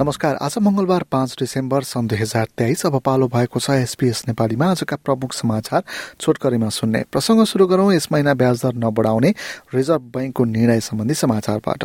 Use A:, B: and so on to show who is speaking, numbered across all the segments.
A: नमस्कार। आज मंगलबार पाँच डिसेम्बर सन् दुई हजार तेइस। अब पालो भएको छ एसपीएस नेपालीमा। आजका प्रमुख समाचार छोटकरीमा सुन्ने। प्रसङ्ग शुरू गरौं। यस महिना ब्याज दर नबढाउने रिजर्भ बैंकको निर्णय सम्बन्धी समाचारबाट।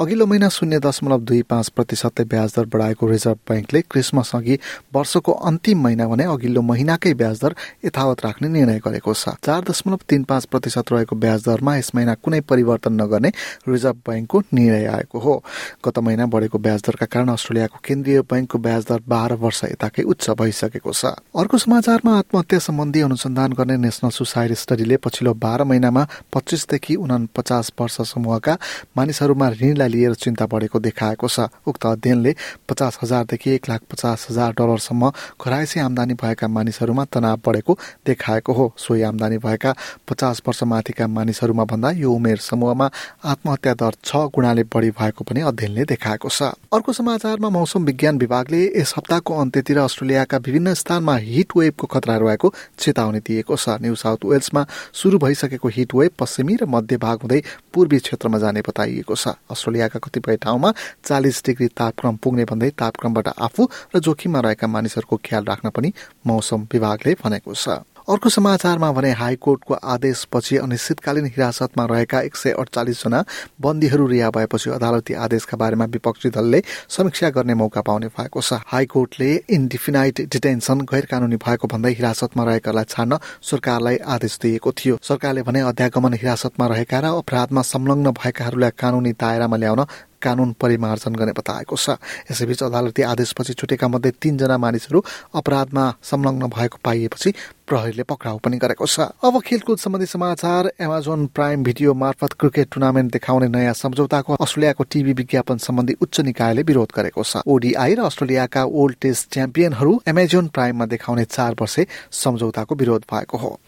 A: अघिल्लो महिना शून्य दशमलव दुई पाँच प्रतिशतले ब्याज दर बढाएको रिजर्भ बैंकले क्रिसमस अघि वर्षको अन्तिम महिना भने अघिल्लो महिनाकै ब्याज दर यथावत राख्ने निर्णय गरेको छ। चार दशमलव तीन पाँच प्रतिशत रहेको ब्याज दरमा यस महिना कुनै परिवर्तन नगर्ने रिजर्भ बैंकको निर्णय आएको हो। गत महिना बढेको ब्याज दरका कारण अस्ट्रेलियाको केन्द्रीय बैंकको ब्याज दर बाह्र वर्ष यताकै उच्च भइसकेको छ। अर्को समाचारमा आत्महत्या सम्बन्धी अनुसन्धान गर्ने नेशनल सुसाइड स्टडीले पछिल्लो बाह्र महिनामा पच्चिसदेखि उना पचास वर्ष समूहका मानिसहरूमा ऋणलाई लिएर चिन्ता बढेको देखाएको छ। उक्त अध्ययनले पचास हजारदेखि एक लाख पचास हजार डलरसम्म घरायसी आमदानी भएका मानिसहरूमा तनाव बढेको देखाएको हो। सोही आमदानी भएका पचास वर्ष माथिका मानिसहरूमा भन्दा यो उमेर समूहमा आत्महत्या दर छ गुणाले बढी भएको पनि अध्ययनले देखाएको छ। अर्को समाचार समाचारमा मौसम विज्ञान विभागले यस हप्ताको अन्त्यतिर अस्ट्रेलियाका विभिन्न स्थानमा हिट वेभको खतरा रहेको चेतावनी दिएको छ। न्यू साउथ वेल्समा शुरू भइसकेको हिट वेभ पश्चिमी र मध्य भाग हुँदै पूर्वी क्षेत्रमा जाने बताइएको छ। अस्ट्रेलियाका कतिपय ठाउँमा चालिस डिग्री तापक्रम पुग्ने भन्दै तापक्रमबाट आफू र जोखिममा रहेका मानिसहरूको ख्याल राख्न पनि मौसम विभागले भनेको छ। अर्को समाचारमा भने हाईकोर्टको आदेशपछि अनिश्चितकालीन हिरासतमा रहेका एक सय अडचालिस जना बन्दीहरू रिहा भएपछि अदालती आदेशका बारेमा विपक्षी दलले समीक्षा गर्ने मौका पाउने भएको छ। हाईकोर्टले इन्डिफिनाइट डिटेन्सन गैर कानूनी भएको भन्दै हिरासतमा रहेकालाई छाड्न सरकारलाई आदेश दिएको थियो। सरकारले भने अध्यागमन हिरासतमा रहेका र अपराधमा संलग्न भएकाहरूलाई कानूनी दायरामा ल्याउन कानून परिमार्जन गर्ने बताएको छ। यसैबीच अदालती आदेशपछि छुटेका मध्ये तीनजना मानिसहरू अपराधमा संलग्न भएको पाइएपछि प्रहरीले पक्राउ पनि गरेको छ। अब खेलकुद सम्बन्धी समाचार एमाजोन प्राइम भिडियो मार्फत क्रिकेट टुर्नामेन्ट देखाउने नयाँ सम्झौताको अस्ट्रेलियाको टिभी विज्ञापन सम्बन्धी उच्च निकायले विरोध गरेको छ। ओडिआई र अस्ट्रेलियाका ओल्ड टेस्ट च्याम्पियनहरू एमाजोन प्राइममा देखाउने चार वर्षे सम्झौताको विरोध भएको हो।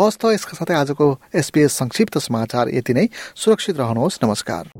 A: हस् त यसका साथै आजको एसपीएस संक्षिप्त समाचार यति नै। सुरक्षित रहनुहोस्। नमस्कार।